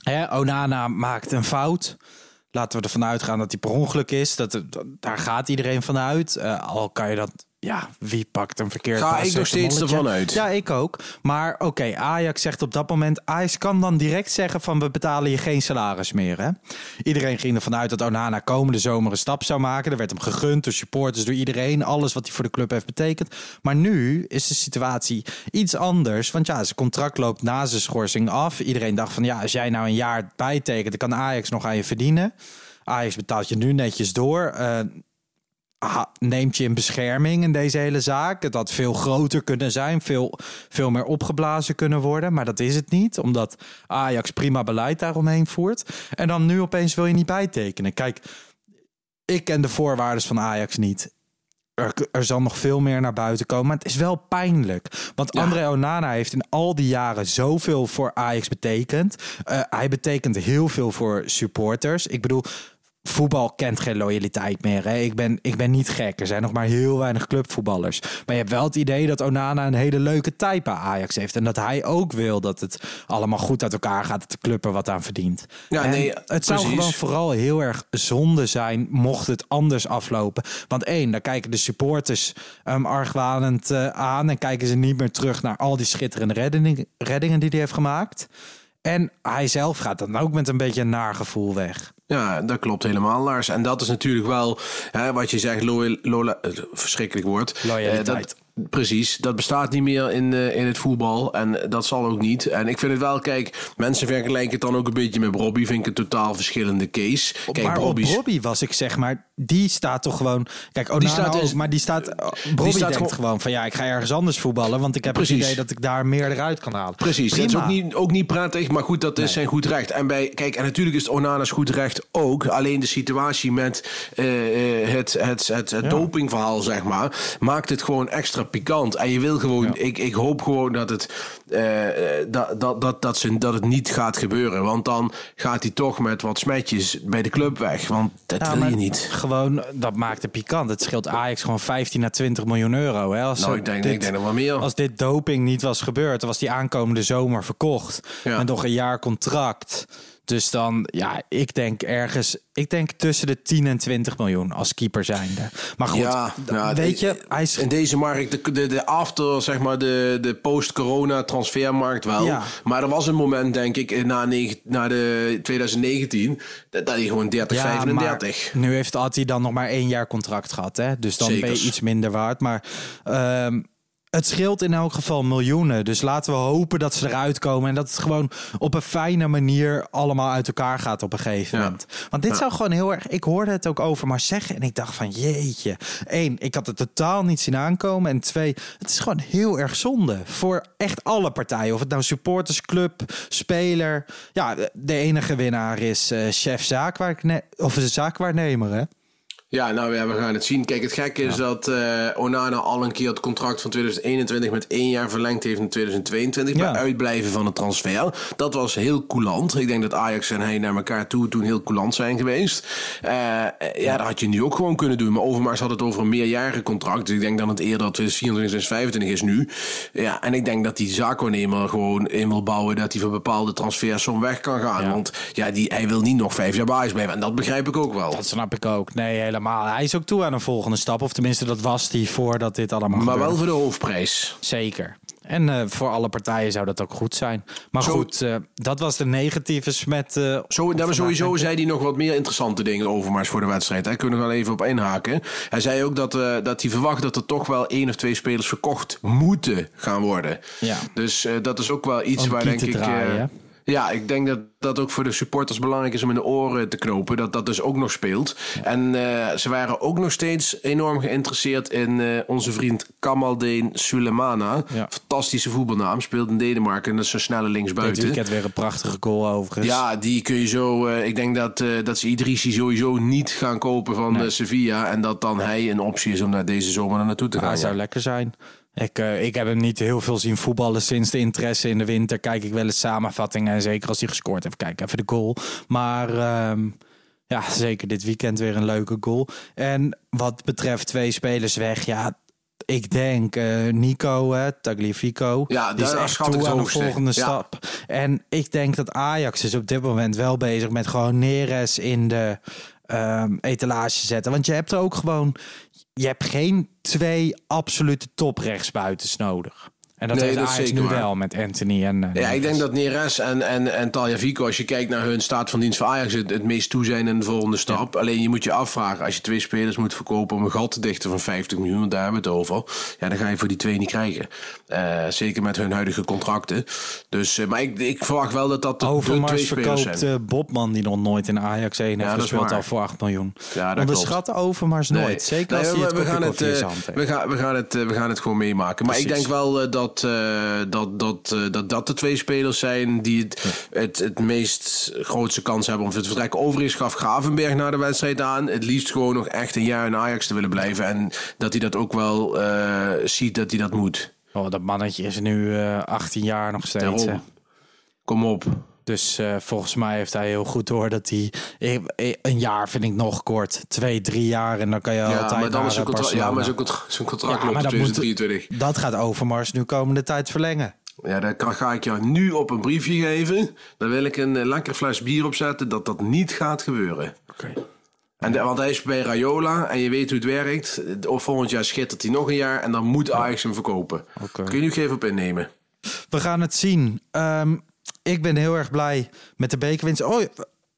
Hè, Onana maakt een fout. Laten we ervan uitgaan dat hij per ongeluk is. Dat, daar gaat iedereen van uit. Uh, al kan je dat ja, wie pakt een verkeerd Ga ik nog steeds ervan uit. Ja, ik ook. Maar oké, okay, Ajax zegt op dat moment... Ajax kan dan direct zeggen van we betalen je geen salaris meer. Hè? Iedereen ging ervan uit dat Onana komende zomer een stap zou maken. Er werd hem gegund door supporters, door iedereen. Alles wat hij voor de club heeft betekend. Maar nu is de situatie iets anders. Want ja, zijn contract loopt na zijn schorsing af. Iedereen dacht van ja, als jij nou een jaar bijtekent... dan kan Ajax nog aan je verdienen. Ajax betaalt je nu netjes door... Uh, neemt je in bescherming in deze hele zaak. Het had veel groter kunnen zijn, veel, veel meer opgeblazen kunnen worden. Maar dat is het niet, omdat Ajax prima beleid daaromheen voert. En dan nu opeens wil je niet bijtekenen. Kijk, ik ken de voorwaarden van Ajax niet. Er, er, zal nog veel meer naar buiten komen. Maar het is wel pijnlijk. Want ja. André Onana heeft in al die jaren zoveel voor Ajax betekend. Uh, hij betekent heel veel voor supporters. Ik bedoel, voetbal kent geen loyaliteit meer. Hè? Ik, ben, ik ben niet gek. Er zijn nog maar heel weinig clubvoetballers. Maar je hebt wel het idee dat Onana een hele leuke tijd bij Ajax heeft. En dat hij ook wil dat het allemaal goed uit elkaar gaat. Dat de club er wat aan verdient. Ja, en nee, het zou gewoon vooral heel erg zonde zijn mocht het anders aflopen. Want één, dan kijken de supporters um, argwanend uh, aan. En kijken ze niet meer terug naar al die schitterende redding, reddingen die hij heeft gemaakt. En hij zelf gaat dan ook met een beetje een naargevoel weg. Ja, dat klopt helemaal, Lars. En dat is natuurlijk wel hè, wat je zegt, loyal, loyal, verschrikkelijk woord. Loyaliteit. Dat, Precies, dat bestaat niet meer in, uh, in het voetbal en dat zal ook niet. En ik vind het wel, kijk, mensen vergelijken het dan ook een beetje met Robbie. Vind ik een totaal verschillende case. Kijk, maar Robbie's... op Robbie was ik zeg maar, die staat toch gewoon... Kijk, Onana die staat ook, maar die staat... Robbie die staat denkt gewoon... van ja, ik ga ergens anders voetballen, want ik heb Precies. het idee dat ik daar meer eruit kan halen. Precies, Prima. dat is ook niet, ook niet prettig, maar goed, dat is nee. zijn goed recht. En bij, kijk, en natuurlijk is het Onana's goed recht ook. Alleen de situatie met uh, het, het, het, het ja. dopingverhaal, zeg maar, maakt het gewoon extra pikant. En je wil gewoon, ja. ik, ik hoop gewoon dat het, uh, dat, dat, dat, dat, ze, dat het niet gaat gebeuren. Want dan gaat hij toch met wat smetjes bij de club weg. Want dat ja, wil je niet. Gewoon, dat maakt het pikant. Het scheelt Ajax gewoon 15 à 20 miljoen euro. Hè? Als nou, ik denk, dit, ik denk nog wel meer. Als dit doping niet was gebeurd, dan was die aankomende zomer verkocht. Ja. En nog een jaar contract. Dus dan, ja, ik denk ergens, ik denk tussen de 10 en 20 miljoen als keeper zijnde. Maar goed, ja, ja, weet je, hij is... in deze markt, de, de, de after, zeg maar, de, de post-corona transfermarkt wel. Ja. Maar er was een moment, denk ik, na, na de 2019, dat hij gewoon 30, ja, 35. Nu heeft Atti dan nog maar één jaar contract gehad, hè? Dus dan Zekers. ben je iets minder waard. Maar um, het scheelt in elk geval miljoenen. Dus laten we hopen dat ze eruit komen. En dat het gewoon op een fijne manier allemaal uit elkaar gaat op een gegeven ja. moment. Want dit ja. zou gewoon heel erg. Ik hoorde het ook over maar zeggen. En ik dacht van jeetje. Eén, ik had het totaal niet zien aankomen. En twee, het is gewoon heel erg zonde. Voor echt alle partijen. Of het nou supportersclub, speler. Ja, de enige winnaar is uh, chef zaakwaarnemer. Of zaakwaarnemer, hè? Ja, nou ja, we gaan het zien. Kijk, het gekke is dat uh, Onana al een keer het contract van 2021 met één jaar verlengd heeft in 2022. Ja. Bij uitblijven van het transfer. Dat was heel coulant. Ik denk dat Ajax en hij naar elkaar toe toen heel coulant zijn geweest. Uh, ja, dat had je nu ook gewoon kunnen doen. Maar Overmars had het over een meerjarige contract. Dus ik denk dat het eerder 2024, 2025 is nu. Ja, en ik denk dat die zaakwaarnemer gewoon in wil bouwen dat hij voor bepaalde transfers zo weg kan gaan. Want ja, die, hij wil niet nog vijf jaar bij Ajax blijven. En dat begrijp ik ook wel. Dat snap ik ook. Nee, helemaal helemaal. Hij is ook toe aan een volgende stap. Of tenminste, dat was hij voordat dit allemaal Maar gebeurde. wel voor de hoofdprijs. Zeker. En uh, voor alle partijen zou dat ook goed zijn. Maar Zo, goed, uh, dat was de negatieve smet. Uh, Zo, nou, maar sowieso zei hij nog wat meer interessante dingen over Mars voor de wedstrijd. Daar kunnen we wel even op inhaken. Hij zei ook dat, dat hij verwacht dat er toch wel één of twee spelers verkocht moeten gaan worden. Ja. Dus dat is ook wel iets Om waar denk ik... Draaien, ja, ik denk dat dat ook voor de supporters belangrijk is om in de oren te knopen. Dat dat dus ook nog speelt. En uh, ze waren ook nog steeds enorm geïnteresseerd in uh, onze vriend Kamaldeen Sulemana. Ja. Fantastische voetbalnaam. Speelt in Denemarken en dat is een snelle linksbuiten. Dit weekend weer een prachtige goal overigens. Ja, die kun je zo... Uh, ik denk dat, dat ze Idrissi sowieso niet gaan kopen van nee. Sevilla. En dat dan hij een optie is om naar deze zomer naar naartoe te gaan. Hij zou lekker zijn. Ik, uh, ik heb hem niet heel veel zien voetballen sinds de interesse in de winter. Kijk ik wel eens samenvattingen. En zeker als hij gescoord heeft, kijk even de goal. Maar uh, ja, zeker dit weekend weer een leuke goal. En wat betreft twee spelers weg, ja, ik denk uh, Nico, hè, Tagliafico, ja, die is echt toe aan de volgende ja. stap. En ik denk dat Ajax is op dit moment wel bezig met gewoon Neres in de um, etalage zetten. Want je hebt er ook gewoon, je hebt geen twee absolute toprechtsbuitens nodig. En dat Nee, heeft dat is Ajax nu waar. wel met Anthony en... eh, Ja, ik denk dat Neres en, en, en Taljavico, als je kijkt naar hun staat van dienst voor Ajax, het, het meest toe zijn in de volgende stap. Alleen je moet je afvragen, als je twee spelers moet verkopen om een gat te dichten van 50 miljoen, want daar hebben we het over. Ja, dan ga je voor die twee niet krijgen. Eh, zeker met hun huidige contracten. Dus, eh, maar ik, ik verwacht wel dat dat de, twee spelers verkoopt zijn. Bobman, die nog nooit in Ajax 1 heeft dat gespeeld, al voor 8 miljoen. Ja, dat Onderschat Overmars nooit. Nee. Zeker Nee, als hij het we, we gaan het, we, gaan, we, gaan het, we gaan het gewoon meemaken. Maar ik denk wel eh, dat, eh, dat, dat, eh, dat dat de twee spelers zijn die het, het, het meest grootste kans hebben om het vertrek. Overigens gaf Gravenberg na de wedstrijd aan. Het liefst gewoon nog echt een jaar in Ajax te willen blijven. En dat hij dat ook wel eh, ziet dat hij dat moet. Oh, dat mannetje is nu eh 18 jaar nog steeds. Kom op. Dus eh, volgens mij heeft hij heel goed door dat hij... Een jaar vind ik nog kort. Twee, drie jaar en dan kan je Ja, altijd maar dan is eh, contract, ja, maar zijn contract, contract Ja, loopt maar tot dat moet- 2023. Dat gaat Overmars nu komende tijd verlengen. Ja, dan kan- ga ik jou nu op een briefje geven. Dan wil ik een eh, lekker fles bier opzetten dat dat niet gaat gebeuren. En de- want hij is bij Rayola en je weet hoe het werkt. Of volgend jaar schittert hij nog een jaar en dan moet Ajax hem verkopen. Oké. Kun je nu even op innemen? We gaan het zien. Ehm, ik ben heel erg blij met de bekerwinst. Oh,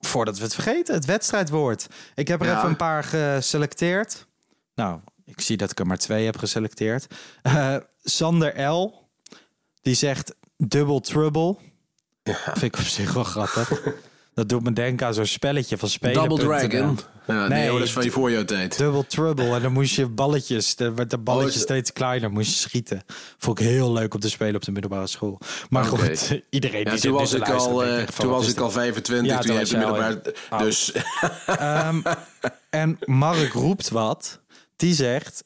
voordat we het vergeten, het wedstrijdwoord. Ik heb er Ja. even een paar geselecteerd. Nou, ik zie dat ik er maar twee heb geselecteerd. Eh, Sander L. Die zegt double trouble. Vind ik op zich wel grappig. Dat doet me denken aan zo'n spelletje van spelen. Double Dragon. Ja, nee, dat is van je voorjaartijd. Double trouble. En dan moest je balletjes, er werd de balletje Oh, steeds kleiner, moest je schieten. Vond ik heel leuk om te spelen op de middelbare school. Maar goed, iedereen Ja, die toen was ik al, eh, toen was ik al dit? 25 Ja, toen toen je de middelbare... Oh. Dus Ehm, en Mark roept wat. Die zegt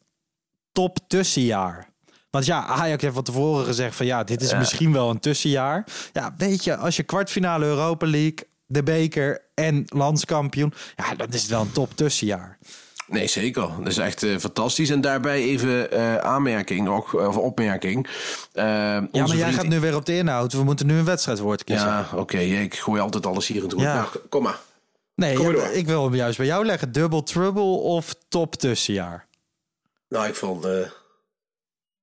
top tussenjaar. Want ja, Ajax heeft van tevoren gezegd van ja, dit is Ja. misschien wel een tussenjaar. Ja, weet je, als je kwartfinale Europa League, de beker en landskampioen, ja, dan is het wel een top tussenjaar. Nee, zeker. Dat is echt eh, fantastisch. En daarbij even eh, aanmerking nog, of opmerking. Eh, Ja, maar jij vriend- gaat nu weer op de inhoud. We moeten nu een wedstrijdwoord kiezen. Ja, oké. ik gooi altijd alles hier in het. Ja. Nou, kom maar. nee, kom maar ja, door. ik wil hem juist bij jou leggen. Double trouble of top tussenjaar? Nou, ik vond eh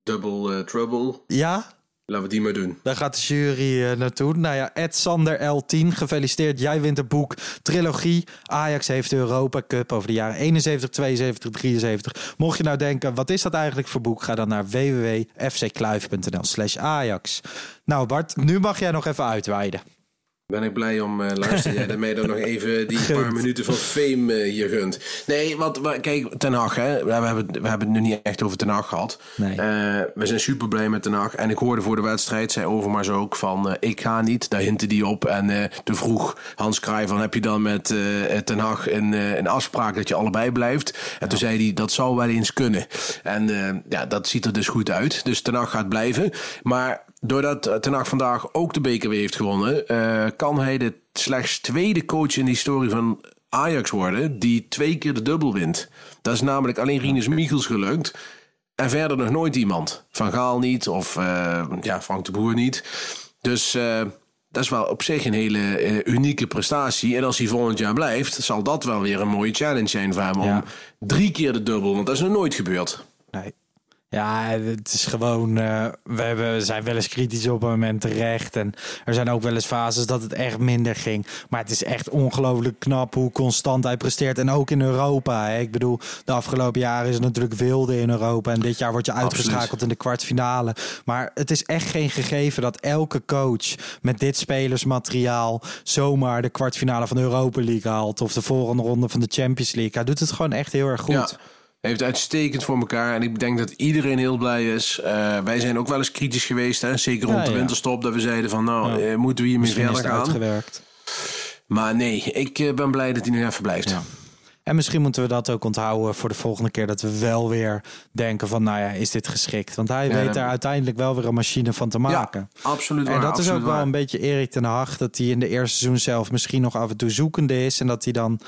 Double eh, Trouble. Ja? Laten we die maar doen. Daar gaat de jury eh, naartoe. Nou ja, Ed Sander L10, gefeliciteerd. Jij wint het boek Trilogie. Ajax heeft de Europa Cup over de jaren 71, 72, 73. Mocht je nou denken, wat is dat eigenlijk voor boek? Ga dan naar www.fckluif.nl slash Ajax. Nou Bart, nu mag jij nog even uitweiden. Ben ik blij om, uh, luister jij, dat mij dan nog even die paar minuten van fame uh, hier gunt. Nee, want kijk, Ten Hag, hè, we, hebben, we hebben het nu niet echt over Ten Hag gehad. Nee. Uh, we zijn super blij met Ten Hag. En ik hoorde voor de wedstrijd, zei Overmars ook, van ik ga niet. Daar hintte die op. En toen vroeg Hans Kraai van, heb je dan met Ten Hag een, een afspraak dat je allebei blijft? En ja. toen zei hij, dat zou wel eens kunnen. En ja, dat ziet er dus goed uit. Dus Ten Hag gaat blijven. Maar Doordat Ten Hag vandaag ook de beker weer heeft gewonnen, uh, kan hij de slechts tweede coach in de historie van Ajax worden die twee keer de dubbel wint. Dat is namelijk alleen Rinus Michels gelukt. En verder nog nooit iemand. Van Gaal niet of uh, ja, Frank de Boer niet. Dus uh, dat is wel op zich een hele unieke prestatie. En als hij volgend jaar blijft, zal dat wel weer een mooie challenge zijn voor hem. Ja. Om drie keer de dubbel, want dat is nog nooit gebeurd. Nee. Ja, het is gewoon. Uh, we, hebben, zijn wel eens kritisch op een moment terecht. En er zijn ook wel eens fases dat het echt minder ging. Maar het is echt ongelooflijk knap hoe constant hij presteert. En ook in Europa. Hè. Ik bedoel, de afgelopen jaren is het natuurlijk wilde in Europa. En dit jaar word je uitgeschakeld in de kwartfinale. Maar het is echt geen gegeven dat elke coach met dit spelersmateriaal zomaar de kwartfinale van de Europa League haalt. Of de volgende ronde van de Champions League. Hij doet het gewoon echt heel erg goed. Ja heeft uitstekend voor elkaar. En ik denk dat iedereen heel blij is. Uh, wij zijn ook wel eens kritisch geweest. Hè? Zeker rond de winterstop. Dat we zeiden van nou, ja. uh, moeten we hiermee verder gaan. Uitgewerkt. Maar nee, ik uh, ben blij dat hij nog even blijft. En misschien moeten we dat ook onthouden voor de volgende keer. Dat we wel weer denken van, nou ja, is dit geschikt? Want hij weet daar uiteindelijk wel weer een machine van te maken. Ja, absoluut En dat is ook wel een beetje Erik ten Hag. Dat hij in de eerste seizoen zelf misschien nog af en toe zoekende is. En dat hij dan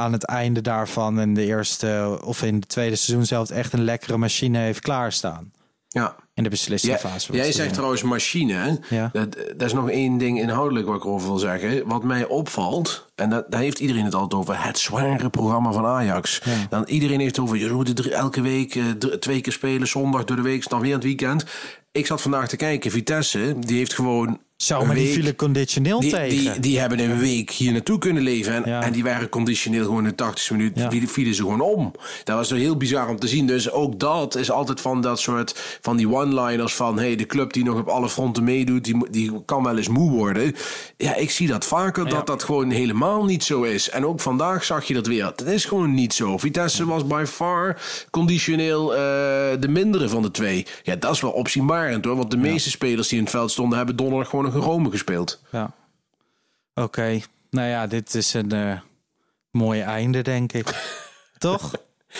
aan het einde daarvan in de eerste of in de tweede seizoen zelf echt een lekkere machine heeft klaarstaan. Ja. In de beslissingfase. Ja, jij zegt trouwens machine. Ja. Dat, dat is nog één ding inhoudelijk wat ik over wil zeggen. Wat mij opvalt, en dat, daar heeft iedereen het altijd over, het zware programma van Ajax. Dan iedereen heeft het over, je moet elke week uh, twee keer spelen, zondag door de week, dan weer het weekend. Ik zat vandaag te kijken, Vitesse, die heeft gewoon zo, maar die vielen conditioneel die, tegen. Die, die hebben een week hier naartoe kunnen leven. En, en die waren conditioneel gewoon in 80 minuten. Die vielen ze gewoon om. Dat was heel bizar om te zien. Dus ook dat is altijd van dat soort van die one-liners van hey, de club die nog op alle fronten meedoet, die, die kan wel eens moe worden. Ja, ik zie dat vaker dat dat gewoon helemaal niet zo is. En ook vandaag zag je dat weer. Dat is gewoon niet zo. Vitesse was by far conditioneel uh, de mindere van de twee. Ja, dat is wel opzienbarend hoor. Want de meeste spelers die in het veld stonden hebben donderdag gewoon een Rome gespeeld. Ja. Oké. Nou ja, dit is een uh, mooi einde, denk ik. Toch?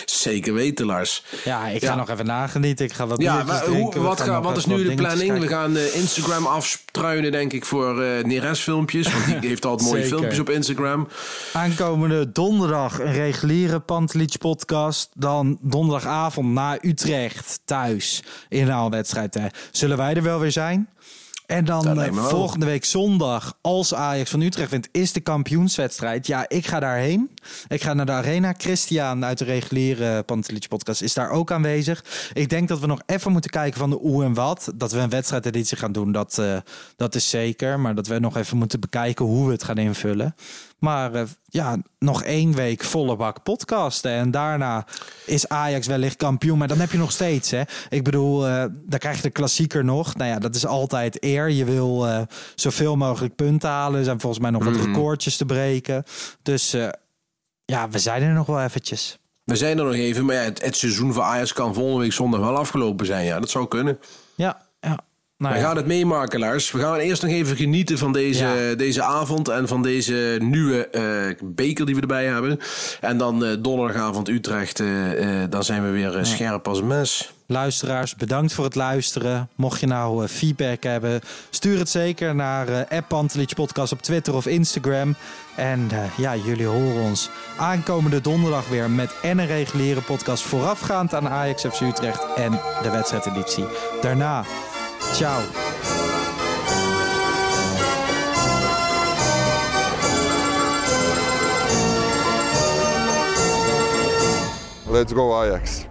Zeker weten, Lars. Ja, ik ga nog even nagenieten. Ik ga wat ja, maar hoe, wat, ga, wat is nu de planning? We gaan uh, Instagram afstruinen, denk ik, voor uh, Neres filmpjes. Want die heeft altijd mooie filmpjes op Instagram. Aankomende donderdag een reguliere Pantelich podcast. Dan donderdagavond na Utrecht thuis in wedstrijd. Zullen wij er wel weer zijn? En dan uh, volgende week zondag, als Ajax van Utrecht wint, is de kampioenswedstrijd. Ja, ik ga daarheen. Ik ga naar de arena. Christian uit de reguliere Pantelietje podcast is daar ook aanwezig. Ik denk dat we nog even moeten kijken van de hoe en wat. Dat we een wedstrijdeditie gaan doen, dat, uh, dat is zeker. Maar dat we nog even moeten bekijken hoe we het gaan invullen. Maar uh, ja, nog één week volle bak podcasten. En daarna is Ajax wellicht kampioen. Maar dan heb je nog steeds, hè. Ik bedoel, uh, dan krijg je de klassieker nog. Nou ja, dat is altijd eer. Je wil uh, zoveel mogelijk punten halen. Er zijn volgens mij nog wat mm. recordjes te breken. Dus ja, we zijn er nog wel eventjes. We zijn er nog even. Maar ja, het, het seizoen voor Ajax kan volgende week zondag wel afgelopen zijn. Ja, dat zou kunnen. Ja, ja. Nou, we gaan het meemaken, Lars. We gaan eerst nog even genieten van deze, deze avond en van deze nieuwe uh, beker die we erbij hebben. En dan uh, donderdagavond Utrecht, uh, dan zijn we weer scherp als mes. Luisteraars, bedankt voor het luisteren. Mocht je nou feedback hebben, stuur het zeker naar uh, Podcast op Twitter of Instagram. En ja, jullie horen ons aankomende donderdag weer met en een reguliere podcast voorafgaand aan Ajax FC Utrecht en de wedstrijdeditie. Daarna Ciao. Let's go Ajax.